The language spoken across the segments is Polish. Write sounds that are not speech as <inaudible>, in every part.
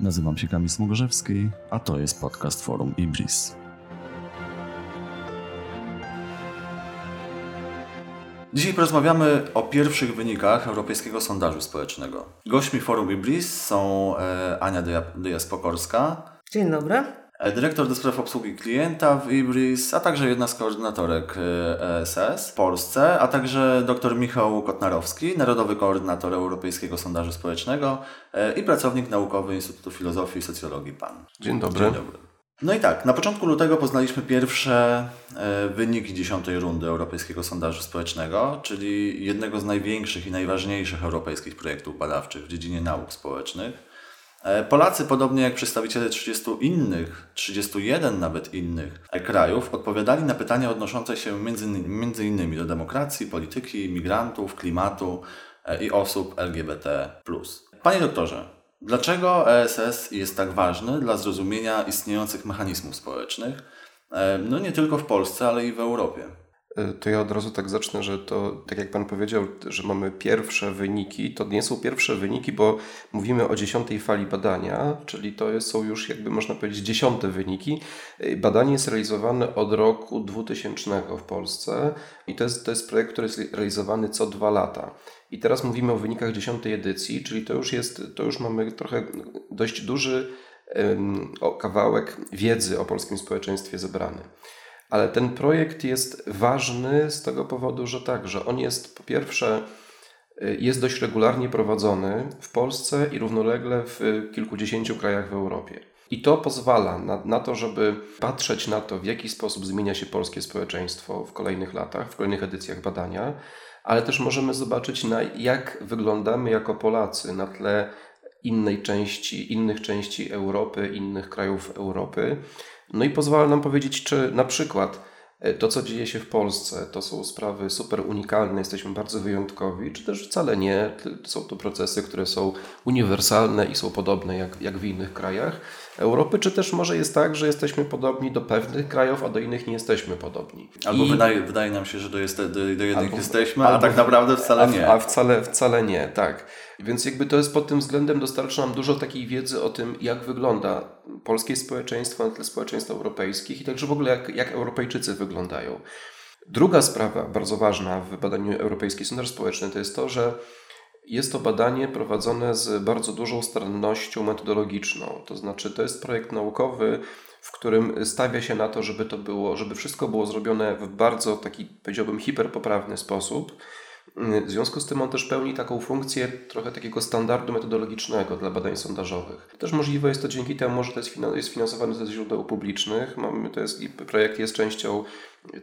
Nazywam się Kamil Smogorzewski, a to jest podcast Forum Ibris. Dzisiaj porozmawiamy o pierwszych wynikach Europejskiego Sondażu Społecznego. Gośćmi Forum Ibris są e, Ania Dyjas-Pokorska. Dzień dobry. E, dyrektor do spraw obsługi klienta w Ibris, a także jedna z koordynatorek ESS w Polsce, a także dr Michał Kotnarowski, Narodowy Koordynator Europejskiego Sondażu Społecznego e, i pracownik naukowy Instytutu Filozofii i Socjologii PAN. Dzień dobry. Dzień dobry. No i tak, na początku lutego poznaliśmy pierwsze e, wyniki dziesiątej rundy Europejskiego Sondażu Społecznego, czyli jednego z największych i najważniejszych europejskich projektów badawczych w dziedzinie nauk społecznych. E, Polacy, podobnie jak przedstawiciele 30 innych, 31 nawet innych krajów, odpowiadali na pytania odnoszące się innymi do demokracji, polityki, migrantów, klimatu e, i osób LGBT. Panie doktorze, dlaczego ESS jest tak ważny dla zrozumienia istniejących mechanizmów społecznych, e, no nie tylko w Polsce, ale i w Europie? E, to ja od razu tak zacznę, że to, tak jak Pan powiedział, że mamy pierwsze wyniki, to nie są pierwsze wyniki, bo mówimy o dziesiątej fali badania, czyli to są już jakby można powiedzieć dziesiąte wyniki. E, badanie jest realizowane od roku 2000 w Polsce i to jest, to jest projekt, który jest realizowany co dwa lata. I teraz mówimy o wynikach dziesiątej edycji, czyli to już jest, to już mamy trochę dość duży um, kawałek wiedzy o polskim społeczeństwie zebrany. Ale ten projekt jest ważny z tego powodu, że tak, że on jest po pierwsze y, jest dość regularnie prowadzony w Polsce i równolegle w kilkudziesięciu krajach w Europie. I to pozwala na, na, to, żeby patrzeć na to, w jaki sposób zmienia się polskie społeczeństwo w kolejnych latach, w kolejnych edycjach badania, ale też możemy zobaczyć, na jak wyglądamy jako Polacy na tle innej części, innych części Europy, innych krajów Europy. No i pozwala nam powiedzieć, czy na przykład e, to, co dzieje się w Polsce, to są sprawy super unikalne, jesteśmy bardzo wyjątkowi, czy też wcale nie. Są to procesy, które są uniwersalne i są podobne jak, jak w innych krajach. Europy, czy też może jest tak, że jesteśmy podobni do pewnych krajów, a do innych nie jesteśmy podobni. Albo I... wydaje, wydaje nam się, że do, jest, do, do jednych albo, jesteśmy, albo, a tak naprawdę wcale nie. A, a wcale, wcale nie, tak. Więc jakby to jest pod tym względem dostarcza nam dużo takiej wiedzy o tym, jak wygląda polskie społeczeństwo na tle społeczeństw europejskich i także w ogóle jak, jak Europejczycy wyglądają. Druga sprawa bardzo ważna w badaniu Europejski Sondaż Społeczny to jest to, że jest to badanie prowadzone z bardzo dużą starannością metodologiczną. To znaczy, to jest projekt naukowy, w którym stawia się na to, żeby to było, żeby wszystko było zrobione w bardzo taki, powiedziałbym, hiperpoprawny sposób. W związku z tym on też pełni taką funkcję trochę takiego standardu metodologicznego dla badań sondażowych. Też możliwe jest to dzięki temu, że to jest, finansowane ze źródeł publicznych. Mamy, to jest, projekt jest częścią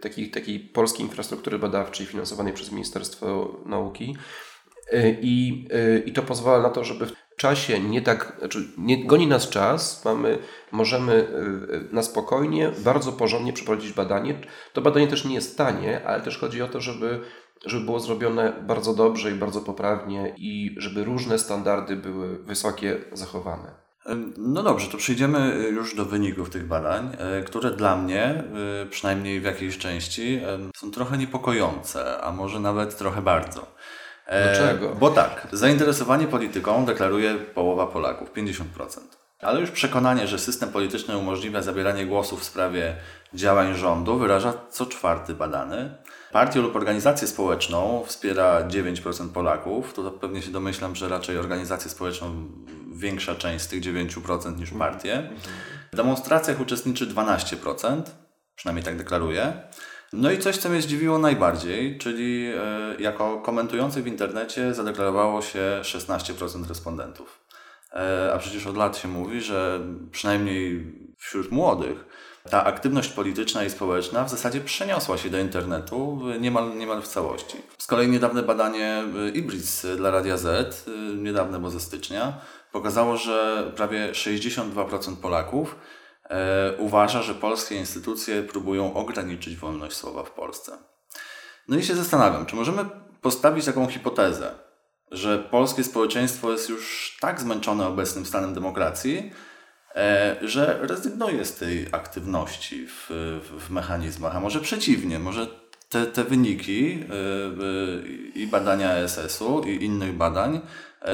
takiej, takiej polskiej infrastruktury badawczej finansowanej przez Ministerstwo Nauki. Y, I, y, I to pozwala na to, żeby w czasie nie tak, znaczy nie goni nas czas, mamy, możemy y, na spokojnie, bardzo porządnie przeprowadzić badanie. To badanie też nie jest tanie, ale też chodzi o to, żeby, żeby było zrobione bardzo dobrze i bardzo poprawnie i żeby różne standardy były wysokie, zachowane. No dobrze, to przejdziemy już do wyników tych badań, które dla mnie, przynajmniej w jakiejś części, są trochę niepokojące, a może nawet trochę bardzo. Dlaczego? E, bo tak, zainteresowanie polityką deklaruje połowa Polaków, 50%. Ale już przekonanie, że system polityczny umożliwia zabieranie głosu w sprawie działań rządu wyraża co czwarty badany. Partię lub organizację społeczną wspiera 9% Polaków. To pewnie się domyślam, że raczej organizację społeczną większa część z tych 9% niż partię. W demonstracjach uczestniczy 12%, przynajmniej tak deklaruje. No i coś, co mnie zdziwiło najbardziej, czyli e, jako komentujący w internecie zadeklarowało się 16% respondentów. E, a przecież od lat się mówi, że przynajmniej wśród młodych ta aktywność polityczna i społeczna w zasadzie przeniosła się do internetu niemal, niemal w całości. Z kolei niedawne badanie e, Ibris dla Radia Z, niedawne, bo ze stycznia, pokazało, że prawie 62% Polaków uważa, że polskie instytucje próbują ograniczyć wolność słowa w Polsce. No i się zastanawiam, czy możemy postawić taką hipotezę, że polskie społeczeństwo jest już tak zmęczone obecnym stanem demokracji, e, że rezygnuje z tej aktywności w, w, mechanizmach, a może przeciwnie, może te, te wyniki e, i badania SS-u i innych badań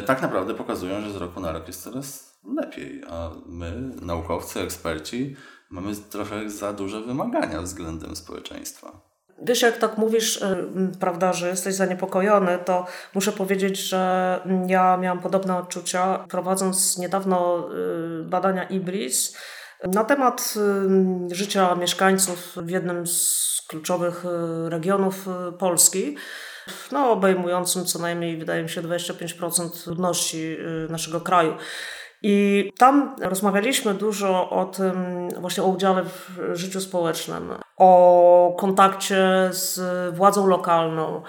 tak naprawdę pokazują, że z roku na rok jest coraz lepiej, a my, naukowcy, eksperci, mamy trochę za duże wymagania względem społeczeństwa. Wiesz, jak tak mówisz, y, prawda, że jesteś zaniepokojony, to muszę powiedzieć, że ja miałam podobne odczucia, prowadząc niedawno y, badania IBRIS na temat y, życia mieszkańców w jednym z kluczowych regionów Polski, no, obejmującym co najmniej, wydaje mi się, 25% ludności naszego kraju. I tam rozmawialiśmy dużo o tym, właśnie o udziale w życiu społecznym, o kontakcie z władzą lokalną,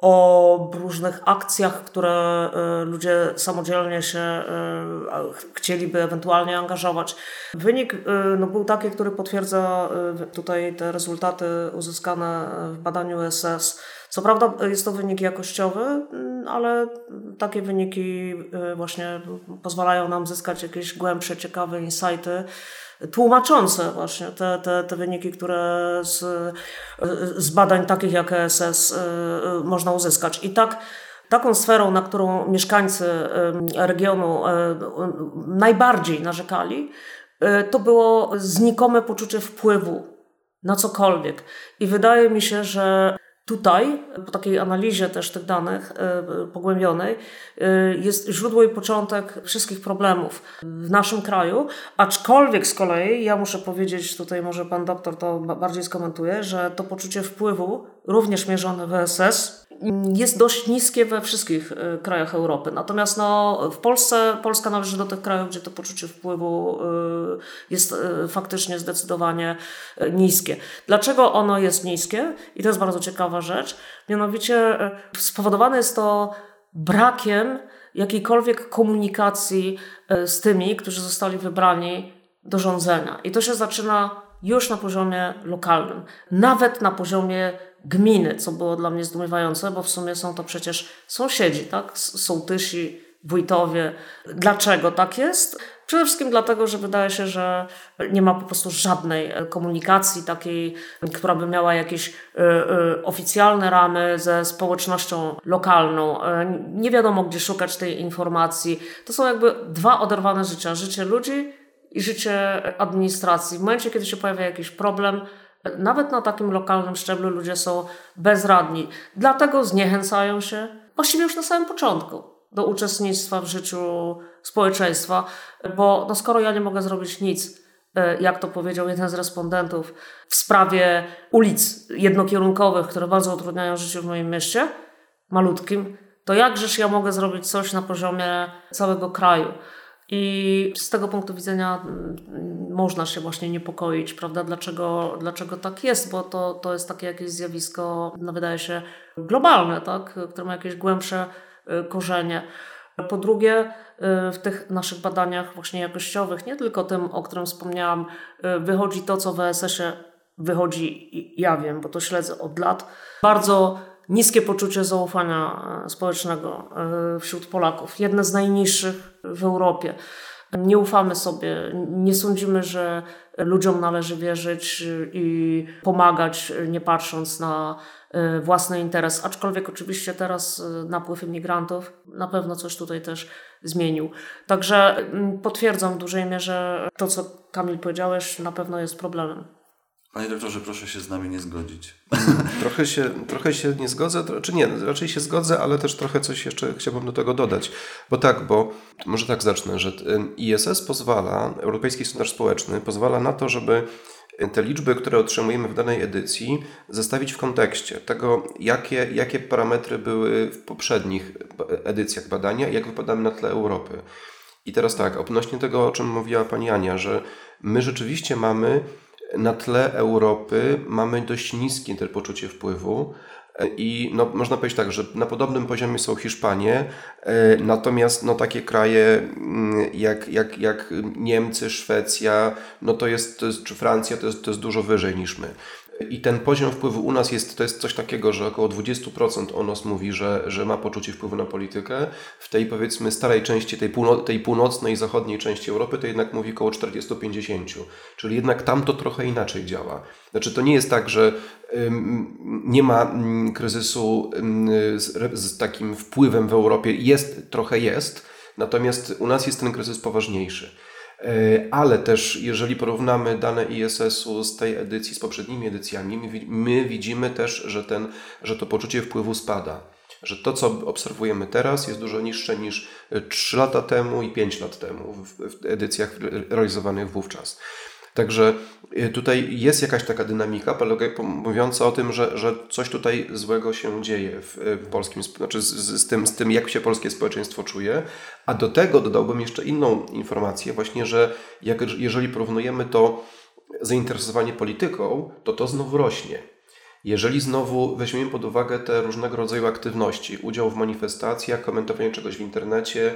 o różnych akcjach, które e, ludzie samodzielnie się e, chcieliby ewentualnie angażować. Wynik e, no, był taki, który potwierdza tutaj te rezultaty uzyskane w badaniu SS. Co prawda jest to wynik jakościowy, mm, ale takie wyniki właśnie pozwalają nam zyskać jakieś głębsze, ciekawe insighty tłumaczące właśnie te, te, te wyniki, które z, z badań takich jak ESS y, y, można uzyskać. I tak taką sferą, na którą mieszkańcy y, regionu najbardziej narzekali, to było znikome poczucie wpływu na cokolwiek. I wydaje mi się, że Tutaj, po takiej analizie też tych danych e, pogłębionej, e, jest źródło i początek wszystkich problemów w naszym kraju, aczkolwiek z kolei, ja muszę powiedzieć, tutaj może pan doktor to bardziej skomentuje, że to poczucie wpływu, również mierzone w ESS, jest dość niskie we wszystkich e, krajach Europy. Natomiast no, w Polsce, Polska należy do tych krajów, gdzie to poczucie wpływu e, jest e, faktycznie zdecydowanie niskie. Dlaczego ono jest niskie? I to jest bardzo ciekawa rzecz. Mianowicie spowodowane jest to brakiem jakiejkolwiek komunikacji z tymi, którzy zostali wybrani do rządzenia. I to się zaczyna już na poziomie lokalnym, nawet na poziomie gminy, co było dla mnie zdumiewające, bo w sumie są to przecież sąsiedzi, tak? Sołtysi, wójtowie. Dlaczego tak jest? Przede wszystkim dlatego, że wydaje się, że nie ma po prostu żadnej e, komunikacji takiej, która by miała jakieś y, y, oficjalne ramy ze społecznością lokalną. Nie wiadomo, gdzie szukać tej informacji. To są jakby dwa oderwane życia. Życie ludzi i życie administracji. W momencie, kiedy się pojawia jakiś problem, nawet na takim lokalnym szczeblu ludzie są bezradni. Dlatego zniechęcają się, właściwie już na samym początku, do uczestnictwa w życiu społeczeństwa, bo no skoro ja nie mogę zrobić nic, e, jak to powiedział jeden z respondentów, w sprawie ulic jednokierunkowych, które bardzo utrudniają życie w moim mieście, malutkim, to jakżeż ja mogę zrobić coś na poziomie całego kraju? I z tego punktu widzenia mm, można się właśnie niepokoić, prawda? Dlaczego, dlaczego tak jest? Bo to, to jest takie jakieś zjawisko, no wydaje się, globalne, tak? które ma jakieś głębsze y, korzenie. Po drugie, y, w tych naszych badaniach właśnie jakościowych, nie tylko tym, o którym wspomniałam, y, wychodzi to, co w ESS-ie wychodzi, ja wiem, bo to śledzę od lat, bardzo niskie poczucie zaufania e, społecznego e, wśród Polaków. Jedne z najniższych w Europie. Nie ufamy sobie, nie sądzimy, że ludziom należy wierzyć i pomagać, nie patrząc na e, własny interes. Aczkolwiek oczywiście teraz napływ imigrantów na pewno coś tutaj też zmienił. Także mm, potwierdzam w dużej mierze to, co Kamil powiedziałeś, na pewno jest problemem. Panie doktorze, proszę się z nami nie zgodzić. <laughs> Trochę się, trochę się nie zgodzę, czy nie, raczej się zgodzę, ale też trochę coś jeszcze chciałbym do tego dodać. Bo tak, bo może tak zacznę, że ISS pozwala, Europejski Sondaż Społeczny, pozwala na to, żeby te liczby, które otrzymujemy w danej edycji, zestawić w kontekście tego, jakie, jakie parametry były w poprzednich edycjach badania i jak wypadamy na tle Europy. I teraz tak, odnośnie tego, o czym mówiła Pani Ania, że my rzeczywiście mamy na tle Europy mamy dość niskie te poczucie wpływu. I no, można powiedzieć tak, że na podobnym poziomie są Hiszpanie, e, natomiast no, takie kraje mm, jak, jak, jak Niemcy, Szwecja, no to jest, to jest, czy Francja to jest, to jest dużo wyżej niż my. I ten poziom wpływu u nas jest, to jest coś takiego, że około 20% o nas mówi, że, że ma poczucie wpływu na politykę. W tej powiedzmy starej części, tej, półno, tej północnej i zachodniej części Europy to jednak mówi około 40-50. Czyli jednak tam to trochę inaczej działa. Znaczy to nie jest tak, że nie ma ym, kryzysu z, z takim wpływem w Europie. Jest, trochę jest. Natomiast u nas jest ten kryzys poważniejszy. E, ale też jeżeli porównamy dane ISS-u z tej edycji z poprzednimi edycjami, my widzimy też, że, ten, że to poczucie wpływu spada. Że to, co obserwujemy teraz, jest dużo niższe niż 3 lata temu i 5 lat temu w edycjach realizowanych wówczas. Także y, tutaj jest jakaś taka dynamika mówiąca o tym, że, że coś tutaj złego się dzieje w, y, polskim, znaczy z, z, tym, z tym, jak się polskie społeczeństwo czuje. A do tego dodałbym jeszcze inną informację, właśnie, że jak, jeżeli porównujemy to zainteresowanie polityką, to to znowu rośnie. Jeżeli znowu weźmiemy pod uwagę te różnego rodzaju aktywności, udział w manifestacjach, komentowanie czegoś w internecie,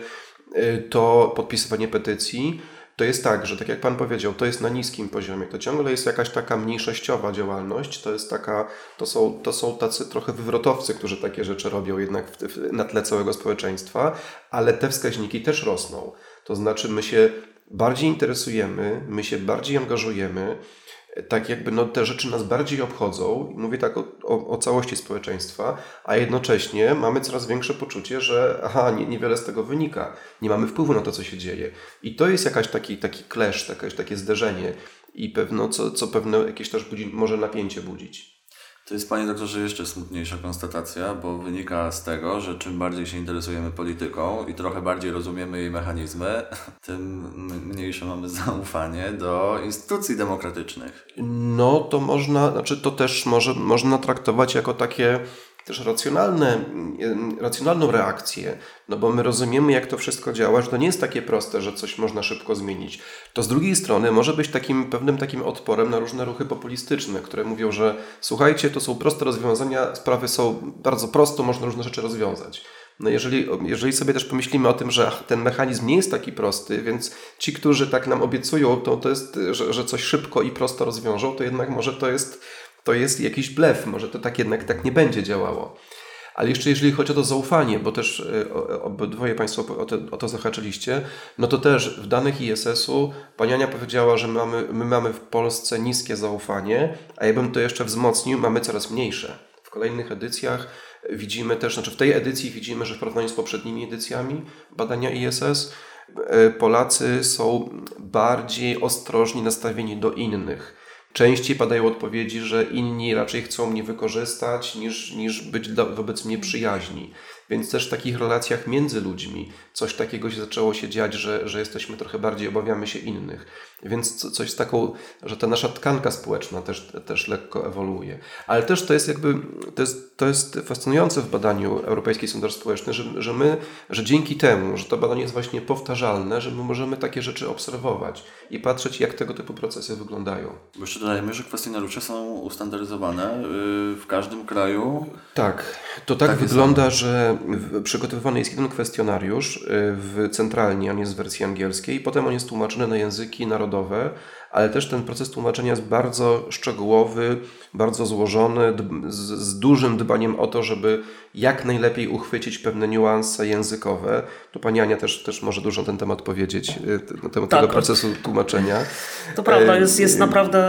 to podpisywanie petycji, to jest tak, że tak jak Pan powiedział, to jest na niskim poziomie. To ciągle jest jakaś taka mniejszościowa działalność. To jest taka, to są, to są tacy trochę wywrotowcy, którzy takie rzeczy robią jednak w, w, na tle całego społeczeństwa, ale te wskaźniki też rosną. To znaczy my się bardziej interesujemy, my się bardziej angażujemy, tak jakby no, te rzeczy nas bardziej obchodzą, mówię tak o, o, o, całości społeczeństwa, a jednocześnie mamy coraz większe poczucie, że aha, nie, niewiele z tego wynika, nie mamy wpływu na to, co się dzieje. I to jest jakaś taki, taki clash, jakieś takie zderzenie i pewno, co, co pewne jakieś też budzi, może napięcie budzić. To jest, panie doktorze, jeszcze smutniejsza konstatacja, bo wynika z tego, że czym bardziej się interesujemy polityką i trochę bardziej rozumiemy jej mechanizmy, <laughs> tym mniejsze mamy zaufanie do instytucji demokratycznych. No to można, znaczy to też może, można traktować jako takie też racjonalne, racjonalną reakcję, no bo my rozumiemy, jak to wszystko działa, że to nie jest takie proste, że coś można szybko zmienić. To z drugiej strony może być takim pewnym takim odporem na różne ruchy populistyczne, które mówią, że słuchajcie, to są proste rozwiązania, sprawy są bardzo prosto, można różne rzeczy rozwiązać. No jeżeli, jeżeli sobie też pomyślimy o tym, że ten mechanizm nie jest taki prosty, więc ci, którzy tak nam obiecują, to, to jest, że, że coś szybko i prosto rozwiążą, to jednak może to jest to jest jakiś blef, może to tak jednak tak nie będzie działało. Ale jeszcze jeżeli chodzi o to zaufanie, bo też e, obydwoje Państwo o to, o to zahaczyliście, no to też w danych ISS-u Pani Ania powiedziała, że mamy, my mamy w Polsce niskie zaufanie, a ja bym to jeszcze wzmocnił, mamy coraz mniejsze. W kolejnych edycjach widzimy też, znaczy w tej edycji widzimy, że w porównaniu z poprzednimi edycjami badania ISS e, Polacy są bardziej ostrożni nastawieni do innych Częściej padają odpowiedzi, że inni raczej chcą mnie wykorzystać niż, niż być do, wobec mnie przyjaźni. Więc też w takich relacjach między ludźmi coś takiego się zaczęło się dziać, że, że jesteśmy trochę bardziej obawiamy się innych. Więc coś z taką, że ta nasza tkanka społeczna też, też lekko ewoluuje. Ale też to jest jakby, to jest, to jest fascynujące w badaniu Europejskiej Sondaż Społeczny, że, że my, że dzięki temu, że to badanie jest właśnie powtarzalne, że my możemy takie rzeczy obserwować i patrzeć, jak tego typu procesy wyglądają. Bo jeszcze dodajmy, że kwestionariusze są ustandaryzowane y, w każdym kraju. Tak, to tak, tak wygląda, że przygotowywany jest jeden kwestionariusz y, w centralnie, on jest w wersji angielskiej, potem on jest tłumaczony na języki narodowe, ale też ten proces tłumaczenia jest bardzo szczegółowy, bardzo złożony, z, z, dużym dbaniem o to, żeby jak najlepiej uchwycić pewne niuanse językowe. Tu pani Ania też, też może dużo na ten temat powiedzieć, y, na temat tak. tego procesu tłumaczenia. To prawda, jest, jest naprawdę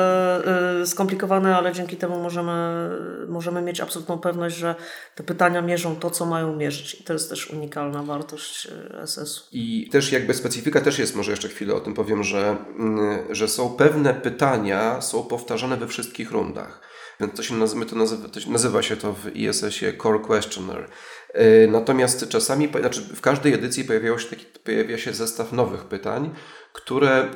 y, skomplikowane, ale dzięki temu możemy, możemy mieć absolutną pewność, że te pytania mierzą to, co mają mierzyć. I to jest też unikalna wartość y, SS-u. I też jakby specyfika też jest, może jeszcze chwilę o tym powiem, że, mm, że są pewne pytania, są powtarzane we wszystkich rundach. Więc to się nazywa, to nazywa, to się, nazywa się to w ISS-ie Core Questioner. E, natomiast czasami, znaczy w każdej edycji pojawiało się taki, pojawia się zestaw nowych pytań, które,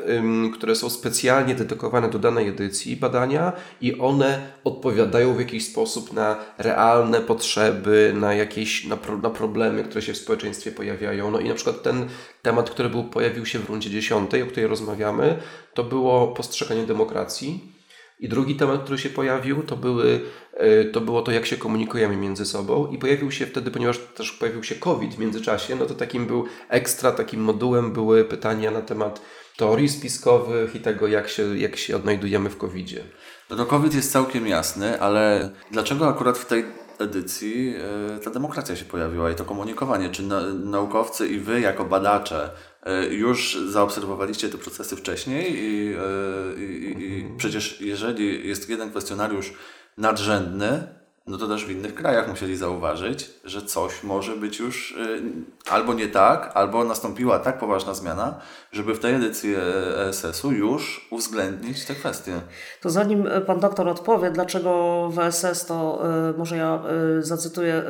które są specjalnie dedykowane do danej edycji badania i one odpowiadają w jakiś sposób na realne potrzeby, na jakieś na, pro, na problemy, które się w społeczeństwie pojawiają. No i na przykład ten temat, który był, pojawił się w rundzie dziesiątej, o której rozmawiamy, to było postrzeganie demokracji i drugi temat, który się pojawił, to, były, e, to było to, jak się komunikujemy między sobą. I pojawił się wtedy, ponieważ też pojawił się COVID w międzyczasie, no to takim był ekstra, takim modułem były pytania na temat teorii spiskowych i tego, jak się, jak się odnajdujemy w COVID-zie. No to COVID jest całkiem jasny, ale dlaczego akurat w tej edycji e, ta demokracja się pojawiła i to komunikowanie? Czy na, naukowcy i wy jako badacze e, już zaobserwowaliście te procesy wcześniej i, e, i, i przecież jeżeli jest jeden kwestionariusz nadrzędny, no to też w innych krajach musieli zauważyć, że coś może być już y, albo nie tak, albo nastąpiła tak poważna zmiana, żeby w tej edycji ESS-u już uwzględnić te kwestie. To zanim pan doktor odpowie, dlaczego w ESS, to y, może ja y, zacytuję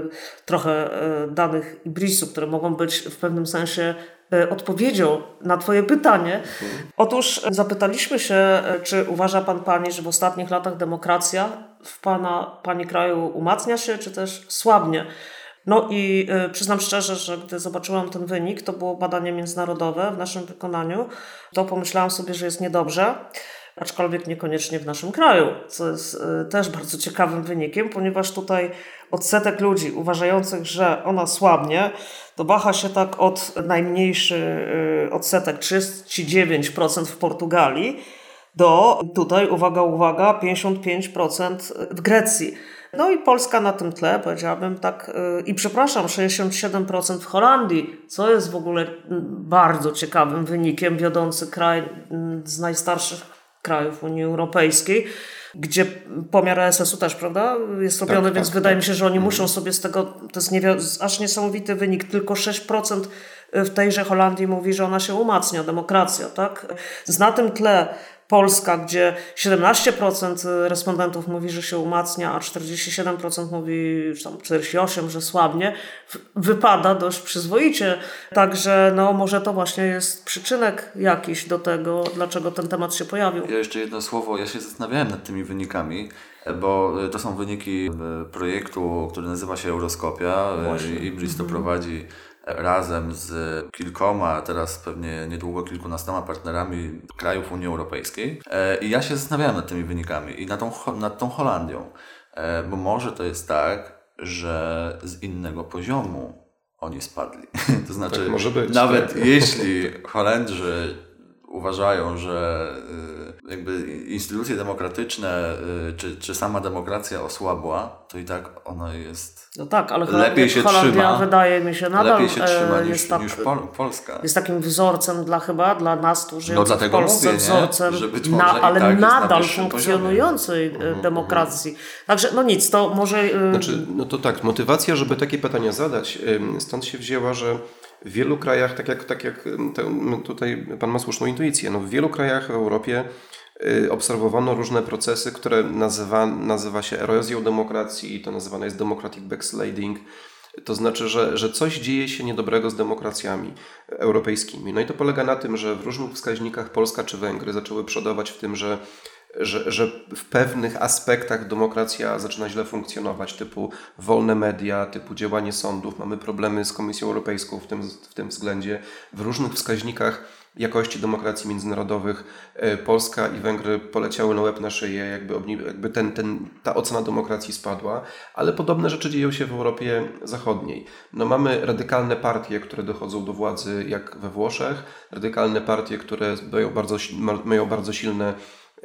trochę danych Ibrisu, które mogą być w pewnym sensie odpowiedzią na Twoje pytanie. Otóż zapytaliśmy się, czy uważa Pan, Pani, że w ostatnich latach demokracja w Pana, Pani kraju umacnia się, czy też słabnie? No i y, przyznam szczerze, że gdy zobaczyłam ten wynik, to było badanie międzynarodowe w naszym wykonaniu, to pomyślałam sobie, że jest niedobrze, aczkolwiek niekoniecznie w naszym kraju, co jest y, też bardzo ciekawym wynikiem, ponieważ tutaj odsetek ludzi uważających, że ona słabnie, to waha się tak od najmniejszy y, odsetek 39% w Portugalii, do tutaj, uwaga, uwaga, 55% w Grecji. No i Polska na tym tle, powiedziałabym tak, y, i przepraszam, 67% w Holandii, co jest w ogóle mm, bardzo ciekawym wynikiem, wiodący kraj mm, z najstarszych krajów Unii Europejskiej, gdzie pomiar ESS-u też, prawda, jest robiony, tak, więc tak, wydaje tak. mi się, że oni mhm. muszą sobie z tego, to jest aż niesamowity wynik, tylko 6% w tejże Holandii mówi, że ona się umacnia, demokracja, tak? Na tym tle Polska, gdzie 17% respondentów mówi, że się umacnia, a 47% mówi, czy tam 48%, że słabnie, wypada dość przyzwoicie. Także no, może to właśnie jest przyczynek jakiś do tego, dlaczego ten temat się pojawił. Ja jeszcze jedno słowo, ja się zastanawiałem nad tymi wynikami, bo to są wyniki projektu, który nazywa się Euroskopia. Ibris to prowadzi razem z kilkoma, teraz pewnie niedługo kilkunastoma partnerami krajów Unii Europejskiej. E, I ja się zastanawiałem nad tymi wynikami i nad tą, nad tą Holandią, e, bo może to jest tak, że z innego poziomu oni spadli. <laughs> to znaczy, tak, nawet tak. <laughs> jeśli Holendrzy uważają, że y, jakby instytucje demokratyczne czy, czy sama demokracja osłabła, to i tak ona jest. No tak, ale lepiej się Holandia trzyma, wydaje mi się nadal lepiej się trzyma e, niż, jest tak, niż Pol Polska. Jest takim wzorcem dla chyba dla nas, którzy no, w Polsce mówię, wzorcem, na, ale tak nadal funkcjonującej poziomie. Mhm, demokracji. Mhm. Także no nic, to może. Y, znaczy, no to tak, motywacja, żeby takie pytania zadać, stąd się wzięła, że w wielu krajach, tak jak, tak jak tutaj Pan ma słuszną intuicję, no w wielu krajach w Europie obserwowano różne procesy, które nazywa, nazywa się erozją demokracji to nazywane jest democratic backsliding. To znaczy, że, że coś dzieje się niedobrego z demokracjami europejskimi. No i to polega na tym, że w różnych wskaźnikach Polska czy Węgry zaczęły przodować w tym, że że, że w pewnych aspektach demokracja zaczyna źle funkcjonować, typu wolne media, typu działanie sądów. Mamy problemy z Komisją Europejską w tym, w tym względzie. W różnych wskaźnikach jakości demokracji międzynarodowych e, Polska i Węgry poleciały na łeb na szyję, jakby, jakby ten, ten, ta ocena demokracji spadła, ale podobne rzeczy dzieją się w Europie Zachodniej. No mamy radykalne partie, które dochodzą do władzy jak we Włoszech, radykalne partie, które mają bardzo, mają bardzo silne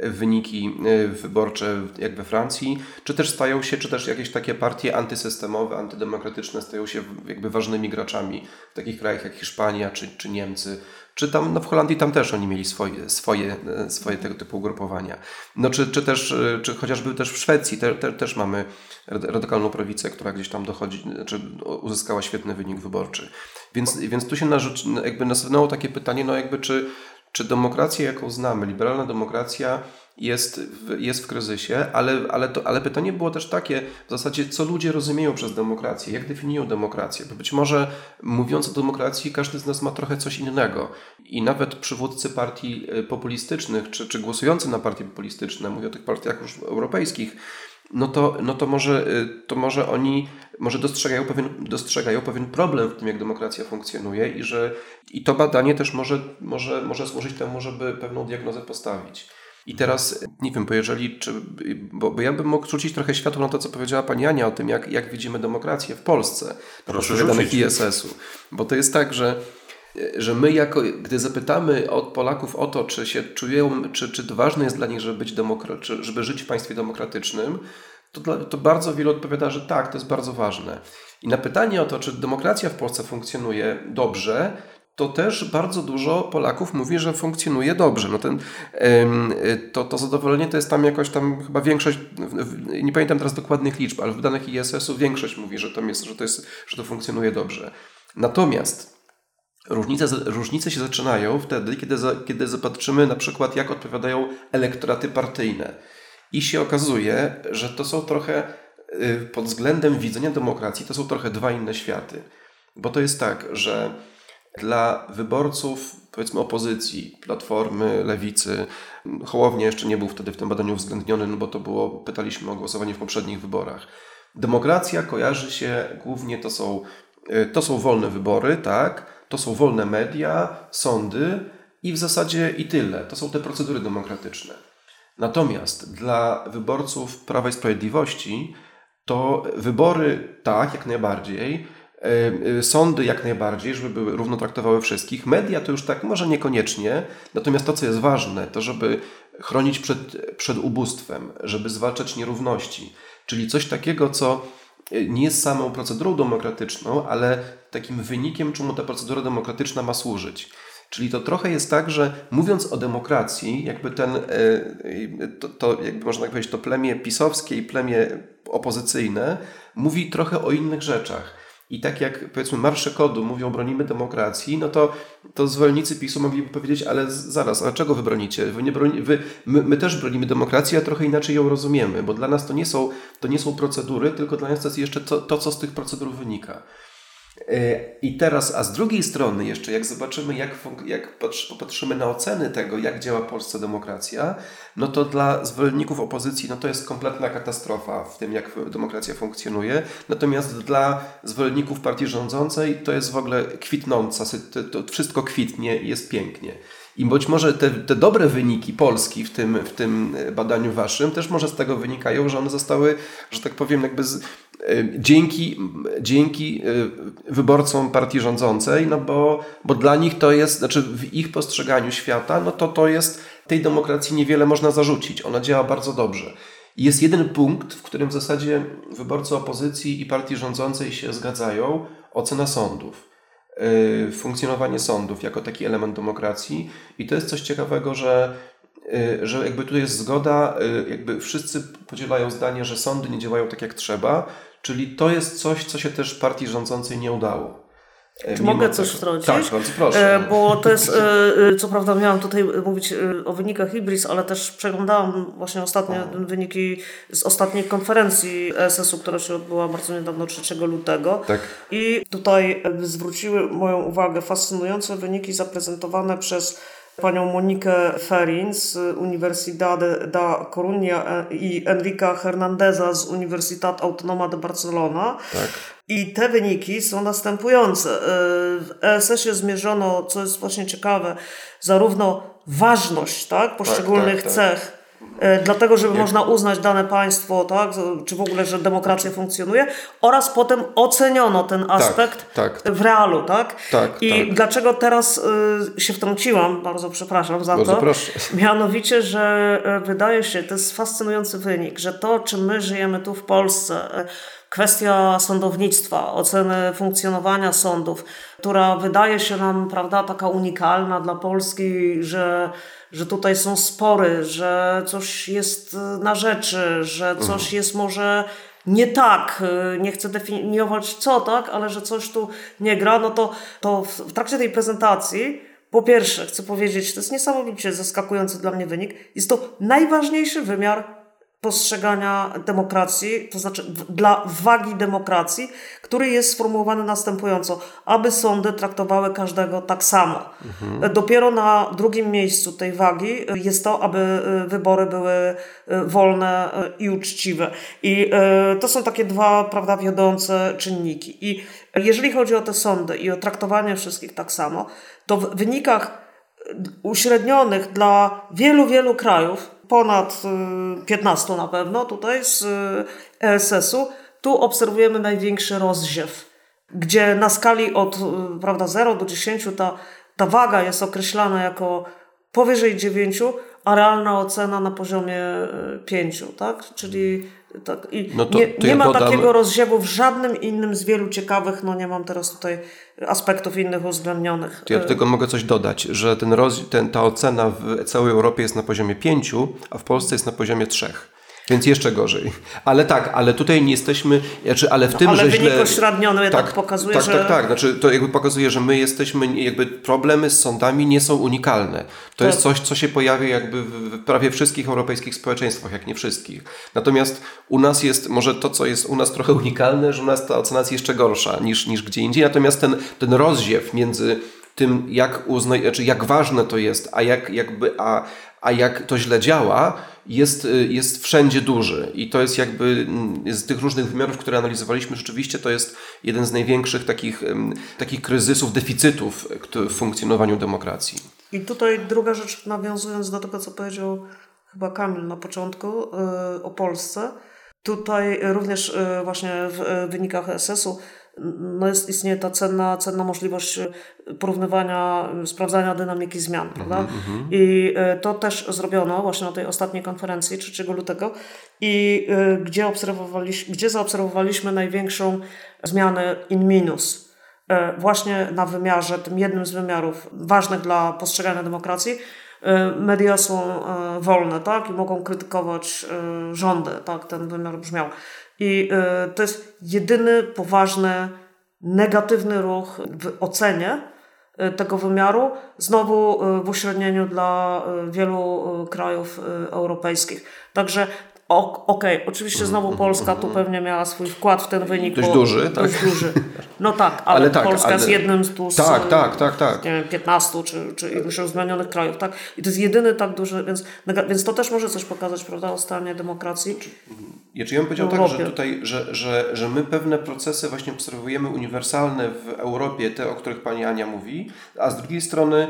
wyniki e, wyborcze jak we Francji, czy też stają się, czy też jakieś takie partie antysystemowe, antydemokratyczne stają się jakby ważnymi graczami w takich krajach jak Hiszpania czy, czy Niemcy. Czy tam, no w Holandii tam też oni mieli swoje, swoje, e, swoje tego typu ugrupowania. No czy, czy też, e, czy chociażby też w Szwecji te, te, też mamy radykalną prawicę, która gdzieś tam dochodzi, czy uzyskała świetny wynik wyborczy. Więc, więc tu się narzuc, jakby nasunęło takie pytanie, no jakby czy, czy demokracja, jaką znamy, liberalna demokracja jest w, jest w kryzysie, ale, ale, to, ale pytanie było też takie, w zasadzie, co ludzie rozumieją przez demokrację, jak definiują demokrację, bo być może mówiąc o demokracji, każdy z nas ma trochę coś innego i nawet przywódcy partii e, populistycznych, czy, czy głosujący na partie populistyczne, mówię o tych partiach już europejskich, no to, no to, może, y, to może oni może dostrzegają pewien, dostrzegają pewien problem w tym, jak demokracja funkcjonuje i że i to badanie też może, może, może służyć temu, żeby pewną diagnozę postawić. I teraz, nie wiem, bo jeżeli, czy, bo, bo ja bym mógł rzucić trochę światło na to, co powiedziała pani Ania o tym, jak, jak widzimy demokrację w Polsce, na podstawie danych ISS-u. Bo to jest tak, że że my jako, gdy zapytamy od Polaków o to, czy się czują, czy, czy to ważne jest dla nich, żeby, być demokra- żeby żyć w państwie demokratycznym, to, dla, to bardzo wielu odpowiada, że tak, to jest bardzo ważne. I na pytanie o to, czy demokracja w Polsce funkcjonuje dobrze, to też bardzo dużo Polaków mówi, że funkcjonuje dobrze. No ten, to, to zadowolenie to jest tam jakoś tam chyba większość, nie pamiętam teraz dokładnych liczb, ale w danych ISS-u większość mówi, że to, jest, że, to jest, że to funkcjonuje dobrze. Natomiast różnice, różnice się zaczynają wtedy, kiedy, za, kiedy zapatrzymy na przykład, jak odpowiadają elektoraty partyjne. I się okazuje, że to są trochę y, pod względem widzenia demokracji, to są trochę dwa inne światy. Bo to jest tak, że dla wyborców, powiedzmy, opozycji, Platformy, Lewicy, Hołownia jeszcze nie był wtedy w tym badaniu uwzględniony, no bo to było, pytaliśmy o głosowanie w poprzednich wyborach. Demokracja kojarzy się głównie, to są, y, to są wolne wybory, tak? To są wolne media, sądy i w zasadzie i tyle. To są te procedury demokratyczne. Natomiast dla wyborców Prawa i Sprawiedliwości to wybory tak, jak najbardziej, e, e, sądy jak najbardziej, żeby były równo traktowały wszystkich. Media to już tak może niekoniecznie, natomiast to, co jest ważne, to żeby chronić przed, przed ubóstwem, żeby zwalczać nierówności, czyli coś takiego, co e, nie jest samą procedurą demokratyczną, ale takim wynikiem, czemu ta procedura demokratyczna ma służyć. Czyli to trochę jest tak, że mówiąc o demokracji, jakby ten, e, to, to jakby można powiedzieć, to plemię pisowskie i plemię opozycyjne mówi trochę o innych rzeczach. I tak jak powiedzmy marsze kodu mówią bronimy demokracji, no to, to zwolennicy PiSu mogliby powiedzieć, ale zaraz, a czego wy bronicie? Wy nie broni, wy, my, my, też bronimy demokracji, a trochę inaczej ją rozumiemy, bo dla nas to nie są, to nie są procedury, tylko dla nas to jest jeszcze to, to co z tych procedur wynika. E, I teraz, a z drugiej strony jeszcze, jak zobaczymy, jak, jak popatrzymy na oceny tego, jak działa polska demokracja, no to dla zwolenników opozycji no to jest kompletna katastrofa w tym, jak demokracja funkcjonuje. Natomiast dla zwolenników partii rządzącej to jest w ogóle kwitnąca, to wszystko kwitnie i jest pięknie. I być może te, te dobre wyniki Polski w tym, w tym badaniu waszym też może z tego wynikają, że one zostały, że tak powiem, jakby z, dzięki, dzięki e, wyborcom partii rządzącej, no bo, bo dla nich to jest, znaczy w ich postrzeganiu świata, no to to jest, tej demokracji niewiele można zarzucić. Ona działa bardzo dobrze. Jest jeden punkt, w którym w zasadzie wyborcy opozycji i partii rządzącej się zgadzają, ocena sądów. E, funkcjonowanie sądów jako taki element demokracji. I to jest coś ciekawego, że że jakby tu jest zgoda, jakby wszyscy podzielają zdanie, że sądy nie działają tak jak trzeba, Czyli to jest coś, co się też partii rządzącej nie udało. E, Czy mogę coś wtrącić? Tak, bardzo proszę. E, bo to jest, e, co prawda miałam tutaj mówić o wynikach Ibris, ale też przeglądałam właśnie ostatnie o. wyniki z ostatniej konferencji ESS-u, która się odbyła bardzo niedawno, 3 lutego. Tak. I tutaj zwróciły moją uwagę fascynujące wyniki zaprezentowane przez panią Monikę Ferin z Universidade da Coruña i Enrica Hernandeza z Universitat Autonoma de Barcelona. Tak. I te wyniki są następujące. W ESS-ie zmierzono, co jest właśnie ciekawe, zarówno ważność tak, poszczególnych tak, tak, tak. cech E, dlatego, żeby Jak... można uznać dane państwo, tak, czy w ogóle, że demokracja funkcjonuje, oraz potem oceniono ten tak, aspekt tak, tak. w realu, tak? tak I tak. dlaczego teraz y, się wtrąciłam, bardzo przepraszam za bardzo to, proszę. <laughs> mianowicie, że y, wydaje się, to jest fascynujący wynik, że to, czym my żyjemy tu w Polsce, kwestia sądownictwa, oceny funkcjonowania sądów, która wydaje się nam, prawda, taka unikalna dla Polski, że że tutaj są spory, że coś jest na rzeczy, że coś mhm. jest może nie tak, nie chcę definiować co, tak, ale że coś tu nie gra, no to, to w trakcie tej prezentacji po pierwsze, chcę powiedzieć, to jest niesamowicie zaskakujący dla mnie wynik. Jest to najważniejszy wymiar postrzegania demokracji, to znaczy dla wagi demokracji, który jest sformułowany następująco, aby sądy traktowały każdego tak samo. Mhm. Dopiero na drugim miejscu tej wagi jest to, aby y, wybory były y, wolne y, i uczciwe. I to są takie dwa, prawda, wiodące czynniki. I jeżeli chodzi o te sądy i o traktowanie wszystkich tak samo, to w wynikach uśrednionych dla wielu, wielu krajów, ponad 15 y, na pewno tutaj z ESS-u, tu obserwujemy największy rozziew gdzie na skali od prawda, 0 do 10 ta, ta waga jest określana jako powyżej 9, a realna ocena na poziomie 5, tak? Czyli tak, no to, nie, to nie ja ma takiego rozsiewu w żadnym innym z wielu ciekawych, no nie mam teraz tutaj aspektów innych uwzględnionych. To ja do tego mogę coś dodać, że ten roz, ten, ta ocena w całej Europie jest na poziomie 5, a w Polsce jest na poziomie 3. Więc jeszcze gorzej. Ale tak, ale tutaj nie jesteśmy, znaczy, ale w no, tym, ale że wynik źle... ośredniony tak, tak pokazuje, tak, że... Tak, tak, znaczy to jakby pokazuje, że my jesteśmy, jakby problemy z sądami nie są unikalne. To tak. jest coś, co się pojawia jakby w prawie wszystkich europejskich społeczeństwach, jak nie wszystkich. Natomiast u nas jest, może to, co jest u nas trochę unikalne, że u nas ta ocena jest jeszcze gorsza niż, niż gdzie indziej. Natomiast ten, ten rozdziew między tym, jak, uznaj, znaczy jak ważne to jest, a jak, jakby, a, a jak to źle działa, jest, y, jest wszędzie duży. I to jest jakby mm, z tych różnych wymiarów, które analizowaliśmy, rzeczywiście to jest jeden z największych takich, takich kryzysów, deficytów w funkcjonowaniu demokracji. I tutaj druga rzecz, nawiązując do tego, co powiedział chyba Kamil na początku yy, o Polsce. Tutaj również yy, właśnie w wynikach SS-u no jest, istnieje ta cenna, cenna możliwość e, porównywania, e, sprawdzania dynamiki zmian, mhm, prawda? Mm -hmm. I e, to też zrobiono właśnie na tej ostatniej konferencji 3 lutego i gdzie, obserwowaliśmy, gdzie zaobserwowaliśmy największą zmianę in minus właśnie na wymiarze, tym jednym z wymiarów ważnych dla postrzegania demokracji, media są wolne, tak, i mogą krytykować rządy, tak, ten wymiar brzmiał. I y, to jest jedyny poważny, negatywny ruch w ocenie y, tego wymiaru, znowu y, w uśrednieniu dla wielu krajów europejskich. Także Okej, okay. oczywiście znowu mhm, Polska tu mhm. pewnie miała swój wkład w ten wynik. Dość duży, tak? Dość duży. No tak, <laughs> ale, ale tak, Polska ale... jest jednym z tu z tak, tak, tak, tak. Nie wiem, 15 czy, czy już zmienionych krajów, tak? I to jest jedyny tak duży, więc, więc to też może coś pokazać, prawda, o stanie demokracji. Ja, czy ja bym powiedział tak, że tutaj, że, że, że my pewne procesy właśnie obserwujemy uniwersalne w Europie, te, o których pani Ania mówi, a z drugiej strony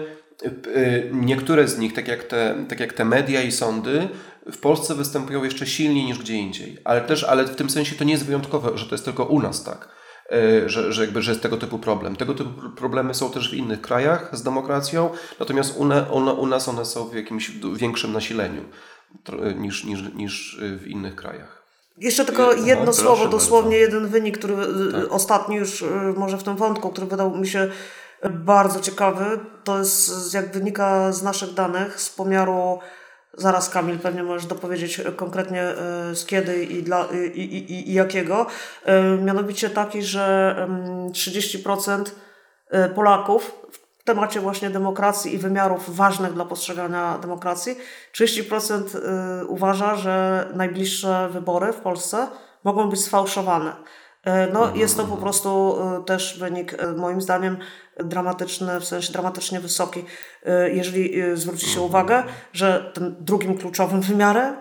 y, niektóre z nich, tak jak te, tak jak te media i sądy, w Polsce występują jeszcze silniej niż gdzie indziej. Ale też, ale w tym sensie to nie jest wyjątkowe, że to jest tylko u nas tak. E, że, że, jakby, że jest tego typu problem. Tego typu problemy są też w innych krajach z demokracją, natomiast u, one, u nas one są w jakimś większym nasileniu niż, niż, niż w innych krajach. Jeszcze tylko jedno no, słowo, dosłownie bardzo. jeden wynik, który y, tak. ostatni już może w tym wątku, który wydał mi się bardzo ciekawy. To jest, jak wynika z naszych danych, z pomiaru Zaraz Kamil pewnie możesz dopowiedzieć konkretnie e, z kiedy i, dla, i, i, i jakiego. E, mianowicie taki, że 30% e, Polaków w temacie właśnie demokracji i wymiarów ważnych dla postrzegania demokracji, 30% uważa, że najbliższe wybory w Polsce mogą być sfałszowane. No, mhm, jest to po mhm. prostu też wynik, moim zdaniem, dramatyczny, w sensie dramatycznie wysoki. Jeżeli zwróci się uwagę, że tym drugim kluczowym wymiarem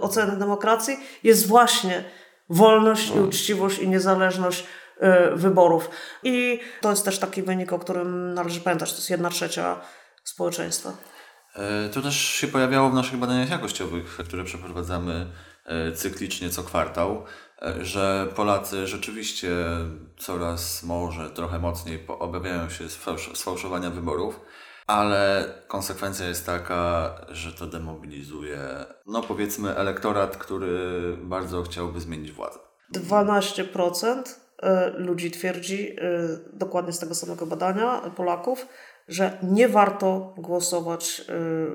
oceny demokracji jest właśnie wolność i uczciwość i niezależność wyborów. I to jest też taki wynik, o którym należy pamiętać. To jest jedna trzecia społeczeństwa. E, to też się pojawiało w naszych badaniach jakościowych, które przeprowadzamy e, cyklicznie co kwartał że Polacy rzeczywiście coraz może trochę mocniej obawiają się sfałszowania wyborów, ale konsekwencja jest taka, że to demobilizuje, no powiedzmy, elektorat, który bardzo chciałby zmienić władzę. 12% e, ludzi twierdzi, e, dokładnie z tego samego badania Polaków, że nie warto głosować y,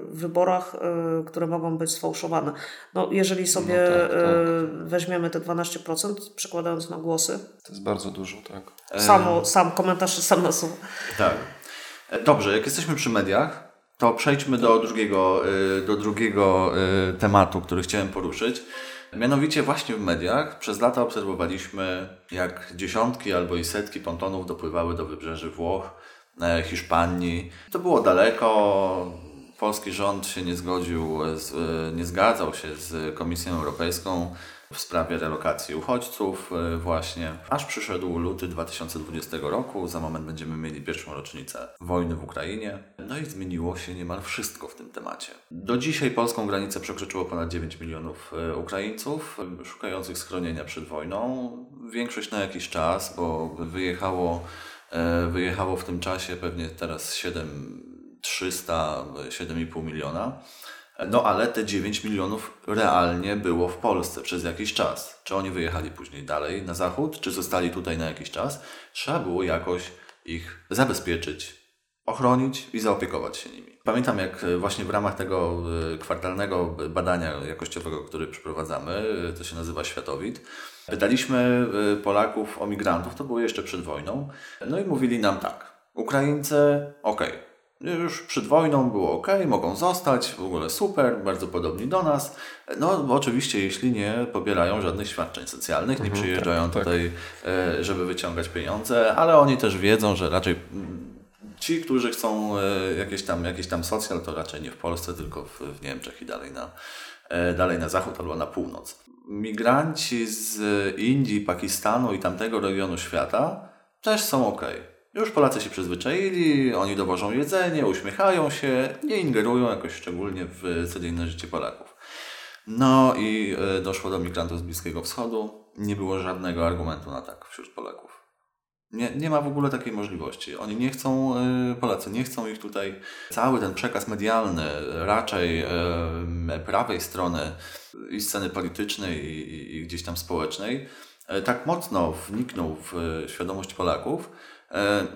w wyborach, y, które mogą być sfałszowane. No, jeżeli sobie no tak, tak. weźmiemy te 12%, przekładając na głosy. To jest bardzo dużo, tak. Samo, sam komentarz sam nasuwa. Tak. E, dobrze, jak jesteśmy przy mediach, to przejdźmy do drugiego, y, do drugiego tematu, który chciałem poruszyć. Mianowicie właśnie w mediach przez lata obserwowaliśmy, jak dziesiątki albo i setki pontonów dopływały do wybrzeży Włoch E, Hiszpanii. To było daleko. Polski rząd się nie zgodził, e, nie zgadzał się z Komisją Europejską, w sprawie relokacji uchodźców e, właśnie, aż przyszedł luty 2020 roku. Za moment będziemy mieli pierwszą rocznicę wojny w Ukrainie. No i zmieniło się niemal wszystko w tym temacie. Do dzisiaj polską granicę przekroczyło ponad 9 milionów e, Ukraińców szukających schronienia przed wojną. Większość na jakiś czas, bo wyjechało, e, wyjechało w tym czasie pewnie teraz 7 300, 7,5 miliona. No ale te 9 milionów realnie było w Polsce przez jakiś czas. Czy oni wyjechali później dalej na zachód, czy zostali tutaj na jakiś czas? Trzeba było jakoś ich zabezpieczyć, ochronić i zaopiekować się nimi. Pamiętam, jak właśnie w ramach tego e, kwartalnego badania jakościowego, który przeprowadzamy, e, to się nazywa Światowid, pytaliśmy e, Polaków o migrantów, to było jeszcze przed wojną, no i mówili nam tak, Ukraińcy, okej, okay już przed wojną było ok, mogą zostać, w ogóle super, bardzo podobni do nas. No oczywiście, jeśli nie pobierają żadnych świadczeń socjalnych, nie mhm, przyjeżdżają tak, tutaj, tak. żeby wyciągać pieniądze, ale oni też wiedzą, że raczej mm, ci, którzy chcą e, jakieś tam, jakieś tam socjal, to raczej nie w Polsce, tylko w, w Niemczech i dalej na, e, dalej na zachód albo na północ. Migranci z Indii, Pakistanu i tamtego regionu świata też są ok już Polacy się przyzwyczaili, oni dowożą jedzenie, uśmiechają się, nie ingerują jakoś szczególnie w codzienne życie Polaków. No i e, doszło do migrantów z Bliskiego Wschodu. Nie było żadnego argumentu na tak wśród Polaków. Nie, nie ma w ogóle takiej możliwości. Oni nie chcą, e, Polacy nie chcą ich tutaj. Cały ten przekaz medialny, raczej e, prawej strony i sceny politycznej i, i gdzieś tam społecznej, tak mocno wniknął w świadomość Polaków,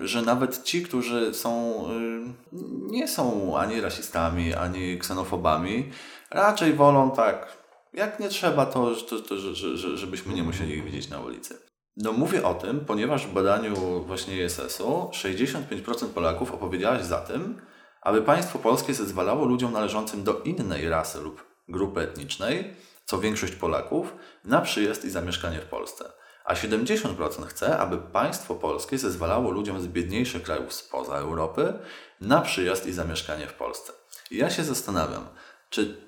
że nawet ci, którzy są, y, nie są ani rasistami, ani ksenofobami, raczej wolą tak, jak nie trzeba, to, to, to że, że, żebyśmy nie musieli ich widzieć na ulicy. No mówię o tym, ponieważ w badaniu właśnie ISS-u 65% Polaków opowiedziałaś za tym, aby państwo polskie zezwalało ludziom należącym do innej rasy lub grupy etnicznej, co większość Polaków, na przyjazd i zamieszkanie w Polsce a 70% chce, aby państwo polskie zezwalało ludziom z biedniejszych krajów spoza Europy na przyjazd i zamieszkanie w Polsce. I ja się zastanawiam, czy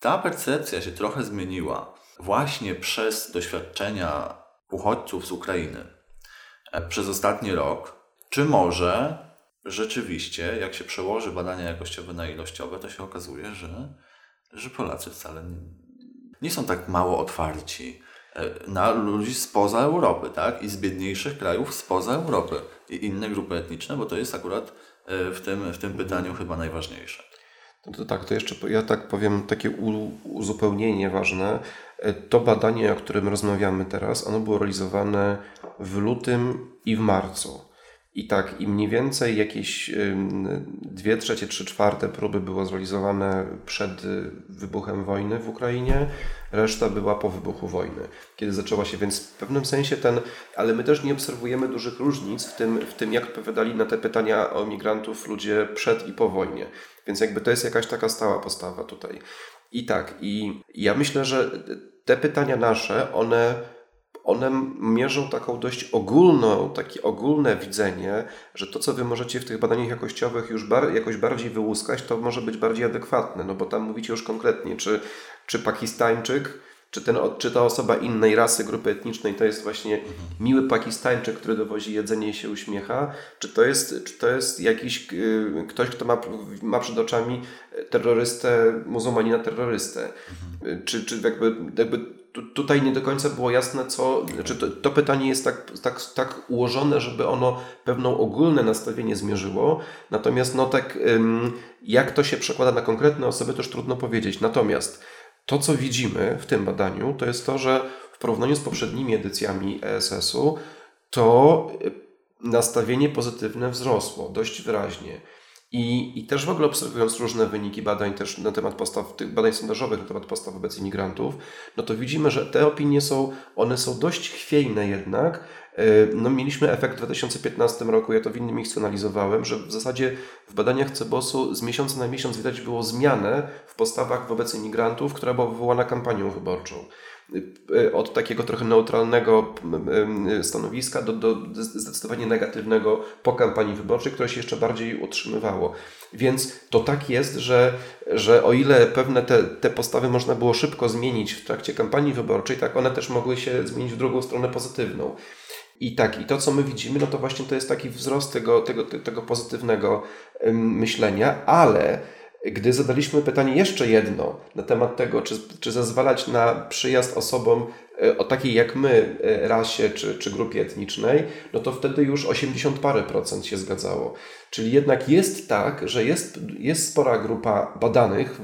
ta percepcja się trochę zmieniła właśnie przez doświadczenia uchodźców z Ukrainy e, przez ostatni rok, czy może rzeczywiście, jak się przełoży badania jakościowe na ilościowe, to się okazuje, że, że Polacy wcale nie, nie są tak mało otwarci na ludzi spoza Europy, tak? I z biedniejszych krajów spoza Europy i inne grupy etniczne, bo to jest akurat e, w tym, w tym pytaniu chyba najważniejsze. No to tak, to jeszcze ja tak powiem takie uzupełnienie ważne. E, to badanie, o którym rozmawiamy teraz, ono było realizowane w lutym i w marcu. I tak, i mniej więcej jakieś dwie trzecie, trzy czwarte próby było zrealizowane przed y, wybuchem wojny w Ukrainie, reszta była po wybuchu wojny, kiedy zaczęła się, więc w pewnym sensie ten, ale my też nie obserwujemy dużych różnic w tym, w tym jak odpowiadali na te pytania o migrantów ludzie przed i po wojnie. Więc jakby to jest jakaś taka stała postawa tutaj. I tak, i ja myślę, że te pytania nasze, one one mierzą taką dość ogólną, takie ogólne widzenie, że to, co wy możecie w tych badaniach jakościowych już bar jakoś bardziej wyłuskać, to może być bardziej adekwatne, no bo tam mówicie już konkretnie, czy, czy Pakistańczyk, czy, ten, czy ta osoba innej rasy, grupy etnicznej to jest właśnie mhm. miły Pakistańczyk, który dowozi jedzenie i się uśmiecha, czy to jest, czy to jest jakiś y, ktoś, kto ma, ma przed oczami terrorystę, muzułmanina terrorystę. Mhm. Czy, czy jakby, jakby tutaj nie do końca było jasne, co. Znaczy to, to, pytanie jest tak, tak, tak ułożone, żeby ono pewną ogólne nastawienie zmierzyło. Natomiast, no tak, jak to się przekłada na konkretne osoby, to już trudno powiedzieć. Natomiast to, co widzimy w tym badaniu, to jest to, że w porównaniu z poprzednimi edycjami ESS-u, to nastawienie pozytywne wzrosło dość wyraźnie. I, I też w ogóle obserwując różne wyniki badań też na temat postaw, tych badań sondażowych na temat postaw wobec imigrantów, no to widzimy, że te opinie są, one są dość chwiejne jednak. E, no, mieliśmy efekt w 2015 roku, ja to w innym miejscu analizowałem, że w zasadzie w badaniach Cebosu z miesiąca na miesiąc widać było zmianę w postawach wobec imigrantów, która była wywołana kampanią wyborczą. Od takiego trochę neutralnego stanowiska do, do zdecydowanie negatywnego po kampanii wyborczej, które się jeszcze bardziej utrzymywało. Więc to tak jest, że, że o ile pewne te, te postawy można było szybko zmienić w trakcie kampanii wyborczej, tak one też mogły się zmienić w drugą stronę pozytywną. I tak, i to co my widzimy, no to właśnie to jest taki wzrost tego, tego, tego pozytywnego myślenia, ale gdy zadaliśmy pytanie jeszcze jedno na temat tego, czy, czy zezwalać na przyjazd osobom e, o takiej jak my e, rasie czy, czy grupie etnicznej, no to wtedy już 80 parę procent się zgadzało. Czyli jednak jest tak, że jest, jest spora grupa badanych,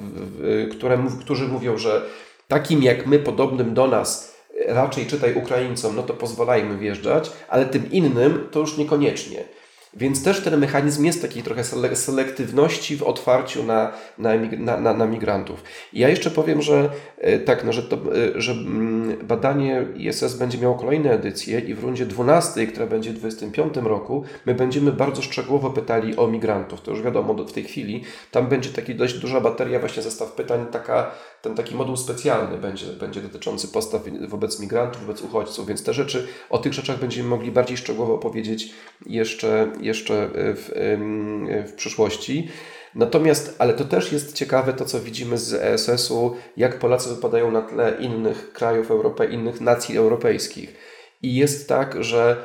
które, którzy mówią, że takim jak my, podobnym do nas, raczej czytaj Ukraińcom, no to pozwalajmy wjeżdżać, ale tym innym to już niekoniecznie. Więc też ten mechanizm jest takiej trochę selektywności w otwarciu na, na, na, na migrantów. I ja jeszcze powiem, że e, tak, no, że, to, e, że mm, badanie ISS będzie miało kolejne edycje i w rundzie 12, która będzie w 2025 roku, my będziemy bardzo szczegółowo pytali o migrantów. To już wiadomo w tej chwili. Tam będzie taki dość duża bateria, właśnie zestaw pytań, taka, ten taki moduł specjalny będzie, będzie dotyczący postaw wobec migrantów, wobec uchodźców, więc te rzeczy, o tych rzeczach będziemy mogli bardziej szczegółowo powiedzieć jeszcze jeszcze w, w przyszłości. Natomiast, ale to też jest ciekawe to, co widzimy z ESS-u, jak Polacy wypadają na tle innych krajów europejskich, innych nacji europejskich. I jest tak, że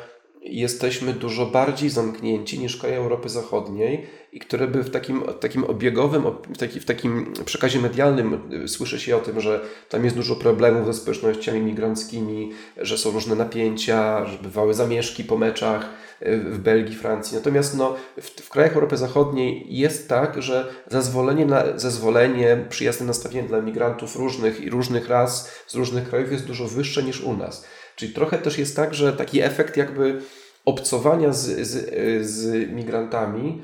jesteśmy dużo bardziej zamknięci niż kraje Europy Zachodniej i które by w takim, takim obiegowym, w, taki, w takim przekazie medialnym y, słyszy się o tym, że tam jest dużo problemów ze społecznościami migranckimi, że są różne napięcia, że bywały zamieszki po meczach y, w Belgii, Francji. Natomiast no, w, w krajach Europy Zachodniej jest tak, że zezwolenie, na, zezwolenie przyjazne nastawienie dla migrantów różnych i różnych ras z różnych krajów jest dużo wyższe niż u nas. Czyli trochę też jest tak, że taki efekt jakby obcowania z, z, z migrantami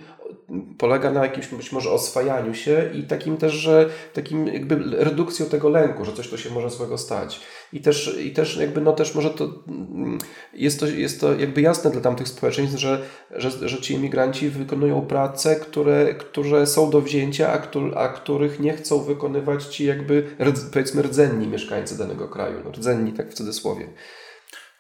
polega na jakimś być może oswajaniu się i takim też, że takim jakby redukcją tego lęku, że coś to się może złego stać. I też, i też jakby no też może to mm, jest, to jest to jakby jasne dla tamtych społeczeństw, że, że, że ci emigranci wykonują prace, które, które są do wzięcia, a, któr, a których nie chcą wykonywać ci jakby powiedzmy rdzenni mieszkańcy danego kraju. No, rdzenni tak w cudzysłowie.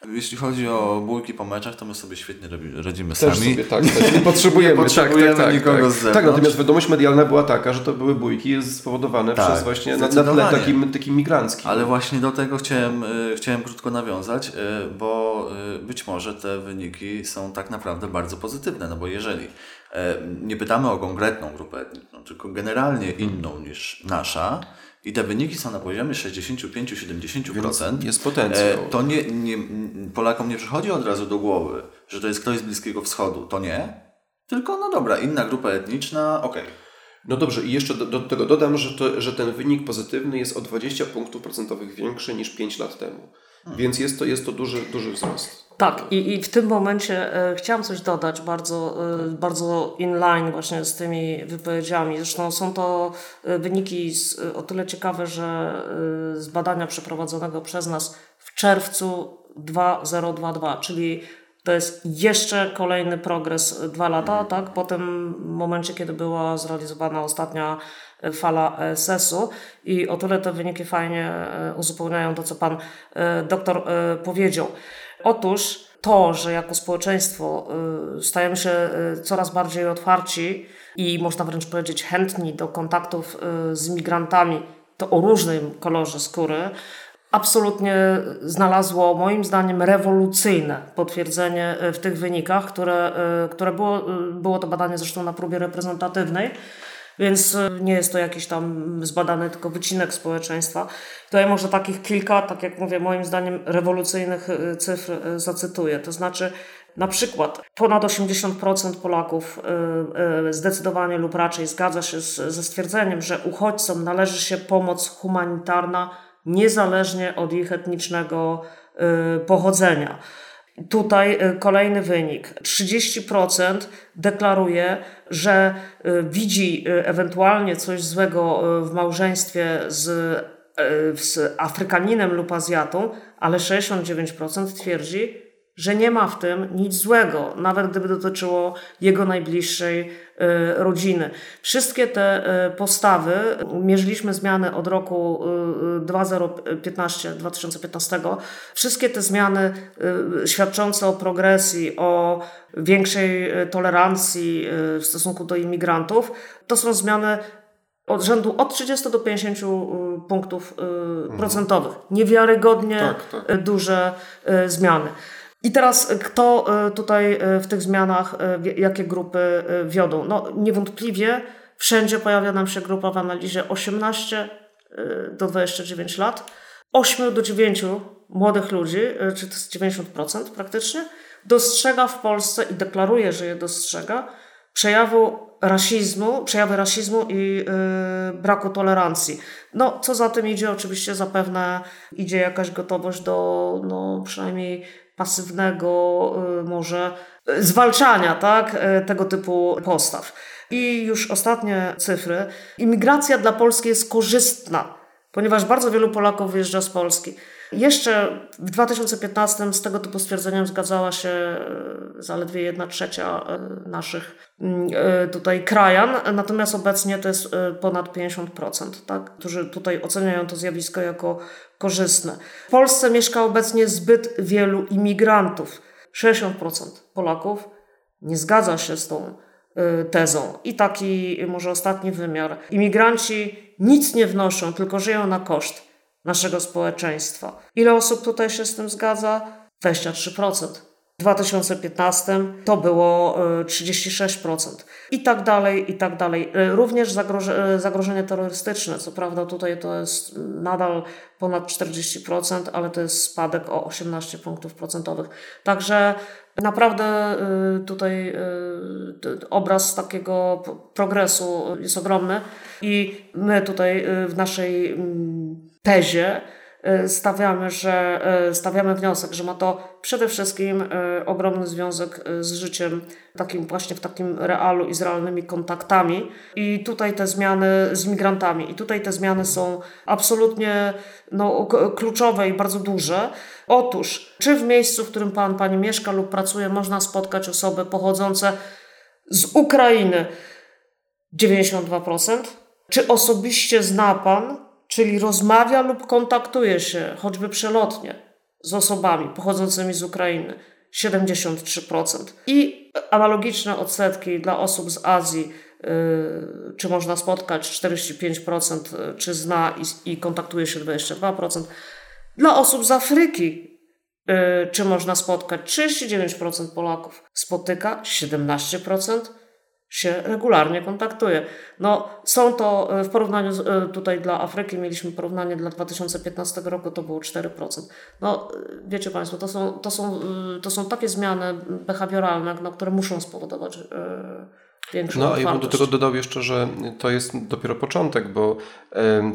Jeśli chodzi o bójki po meczach, to my sobie świetnie radzimy też sami. Sobie, tak, też nie <laughs> potrzebujemy, nie potrzebujemy tak, tak, nikogo tak, z zewnątrz. Tak, natomiast wiadomość medialna była taka, że to były bójki spowodowane tak, przez właśnie na, na tle takim, takim migranckim. Ale właśnie do tego chciałem, y, chciałem krótko nawiązać, y, bo y, być może te wyniki są tak naprawdę bardzo pozytywne, no bo jeżeli nie pytamy o konkretną grupę etniczną, tylko generalnie inną niż nasza, i te wyniki są na poziomie 65-70%, jest potencjał. E, to nie, nie, Polakom nie przychodzi od razu do głowy, że to jest ktoś z Bliskiego Wschodu. To nie. Tylko, no dobra, inna grupa etniczna, okej. Okay. No dobrze, i jeszcze do, do, tego dodam, że, to, że ten wynik pozytywny jest o 20 punktów procentowych większy niż 5 lat temu. Hmm. Więc jest to, jest to duży, duży wzrost. Tak, i, i w tym momencie e, chciałam coś dodać bardzo, e, bardzo inline właśnie z tymi wypowiedziami. Zresztą są to e, wyniki z, o tyle ciekawe, że e, z badania przeprowadzonego przez nas w czerwcu 2022, czyli to jest jeszcze kolejny progres dwa lata, mhm. tak? Po tym momencie, kiedy była zrealizowana ostatnia e, fala ESS-u i o tyle te wyniki fajnie e, uzupełniają to, co pan doktor powiedział. Otóż to, że jako społeczeństwo y, stajemy się y, coraz bardziej otwarci i można wręcz powiedzieć chętni do kontaktów y, z migrantami, to o różnym kolorze skóry, absolutnie znalazło moim zdaniem rewolucyjne potwierdzenie w tych wynikach, które, które było, było to badanie zresztą na próbie reprezentatywnej więc e, nie jest to jakiś tam zbadany tylko wycinek społeczeństwa. Tutaj może takich kilka, tak jak mówię, moim zdaniem rewolucyjnych e, cyfr e, zacytuję. To znaczy, na przykład ponad 80% Polaków zdecydowanie lub raczej zgadza się z, ze stwierdzeniem, że uchodźcom należy się pomoc humanitarna niezależnie od ich etnicznego pochodzenia. Tutaj y, kolejny wynik. 30% deklaruje, że y, widzi y, ewentualnie coś złego w małżeństwie z, z Afrykaninem lub Azjatą, ale 69% twierdzi, że nie ma w tym nic złego, nawet gdyby dotyczyło jego najbliższej e, rodziny. Wszystkie te e, postawy, mierzyliśmy zmiany od roku 2015-2015, e, wszystkie te zmiany świadczące o progresji, o większej tolerancji w stosunku do imigrantów, to są zmiany od rzędu od 30 do 50 punktów mhm. procentowych. Niewiarygodnie tak, tak. duże zmiany. I teraz e, kto e, tutaj e, w tych zmianach, jakie grupy wiodą? No niewątpliwie wszędzie pojawia nam się grupa w analizie 18 do 29 lat. 8 do 9 młodych ludzi, czy to jest 90% praktycznie, dostrzega w Polsce i deklaruje, że je dostrzega, przejawu rasizmu, przejawy rasizmu i yy, braku tolerancji. No, co za tym idzie, oczywiście zapewne idzie jakaś gotowość do no, przynajmniej pasywnego y, może y, zwalczania tak, y, tego typu postaw. I już ostatnie cyfry. Imigracja dla Polski jest korzystna, ponieważ bardzo wielu Polaków wyjeżdża z Polski. Jeszcze w 2015 z tego typu stwierdzeniem zgadzała się zaledwie jedna trzecia naszych tutaj krajan, natomiast obecnie to jest ponad 50%, tak? którzy tutaj oceniają to zjawisko jako korzystne. W Polsce mieszka obecnie zbyt wielu imigrantów. 60% Polaków nie zgadza się z tą y, tezą. I taki może ostatni wymiar. Imigranci nic nie wnoszą, tylko żyją na koszt naszego społeczeństwa. Ile osób tutaj się z tym zgadza? 23%. W 2015 to było 36% e, i tak dalej, i tak dalej. E, również zagroże, e, zagrożenie terrorystyczne, co prawda tutaj to jest nadal ponad 40%, ale to jest spadek o 18 punktów procentowych. Także naprawdę tutaj obraz takiego progresu jest ogromny i my tutaj w naszej mm, tezie stawiamy, że e, stawiamy wniosek, że ma to przede wszystkim e, ogromny związek z życiem takim właśnie w takim realu i z realnymi kontaktami. I tutaj te zmiany z migrantami. I tutaj te zmiany są absolutnie no, kluczowe i bardzo duże. Otóż, czy w miejscu, w którym pan, pani mieszka lub pracuje, można spotkać osoby pochodzące z Ukrainy 92%? Czy osobiście zna pan czyli rozmawia lub kontaktuje się, choćby przelotnie, z osobami pochodzącymi z Ukrainy 73%. I analogiczne odsetki dla osób z Azji, yy, czy można spotkać 45%, czy zna i, i kontaktuje się 22%. Dla osób z Afryki, yy, czy można spotkać 39% Polaków, spotyka 17% się regularnie kontaktuje. No, są to e, w porównaniu z, e, tutaj dla Afryki, mieliśmy porównanie dla 2015 roku, to było 4%. No, e, wiecie Państwo, to są, to są, to są takie zmiany behawioralne, no, które muszą spowodować większą No, ja bym do tego dodał jeszcze, że to jest dopiero początek, bo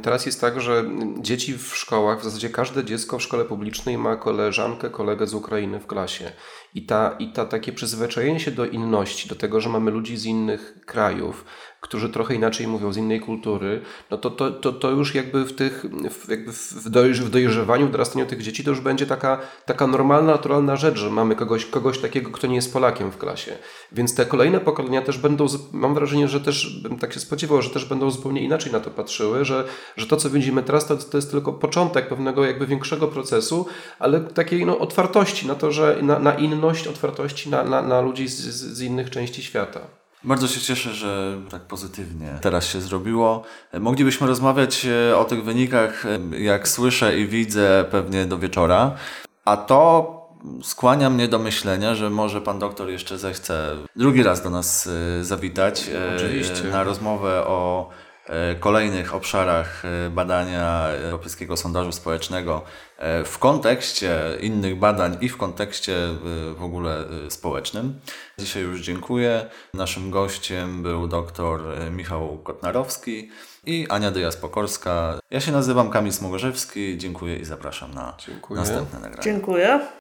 teraz jest tak, że dzieci w szkołach, w zasadzie każde dziecko w szkole publicznej ma koleżankę, kolegę z Ukrainy w klasie. I ta, i ta takie przyzwyczajenie się do inności, do tego, że mamy ludzi z innych krajów, którzy trochę inaczej mówią, z innej kultury, no to, to, to, to już jakby w tych, w, jakby w, dojrz, w dojrzewaniu, w dorastaniu tych dzieci, to już będzie taka, taka normalna, naturalna rzecz, że mamy kogoś, kogoś takiego, kto nie jest Polakiem w klasie. Więc te kolejne pokolenia też będą, mam wrażenie, że też bym tak się spodziewał, że też będą zupełnie inaczej na to patrzyły, że, że to, co widzimy teraz, to, to jest tylko początek pewnego jakby większego procesu, ale takiej no, otwartości na to, że na, na inność, otwartości na, na, na ludzi z, z innych części świata. Bardzo się cieszę, że tak pozytywnie teraz się zrobiło. Moglibyśmy rozmawiać e, o tych wynikach, e, jak słyszę i widzę, pewnie do wieczora. A to skłania mnie do myślenia, że może pan doktor jeszcze zechce drugi raz do nas e, zawitać Oczywiście. na rozmowę o kolejnych obszarach badania Europejskiego Sondażu Społecznego w kontekście innych badań i w kontekście w ogóle społecznym. Dzisiaj już dziękuję. Naszym gościem był dr Michał Kotnarowski i Ania Dyjas-Pokorska. Ja się nazywam Kamil Smogorzewski. Dziękuję i zapraszam na dziękuję. następne nagranie. Dziękuję.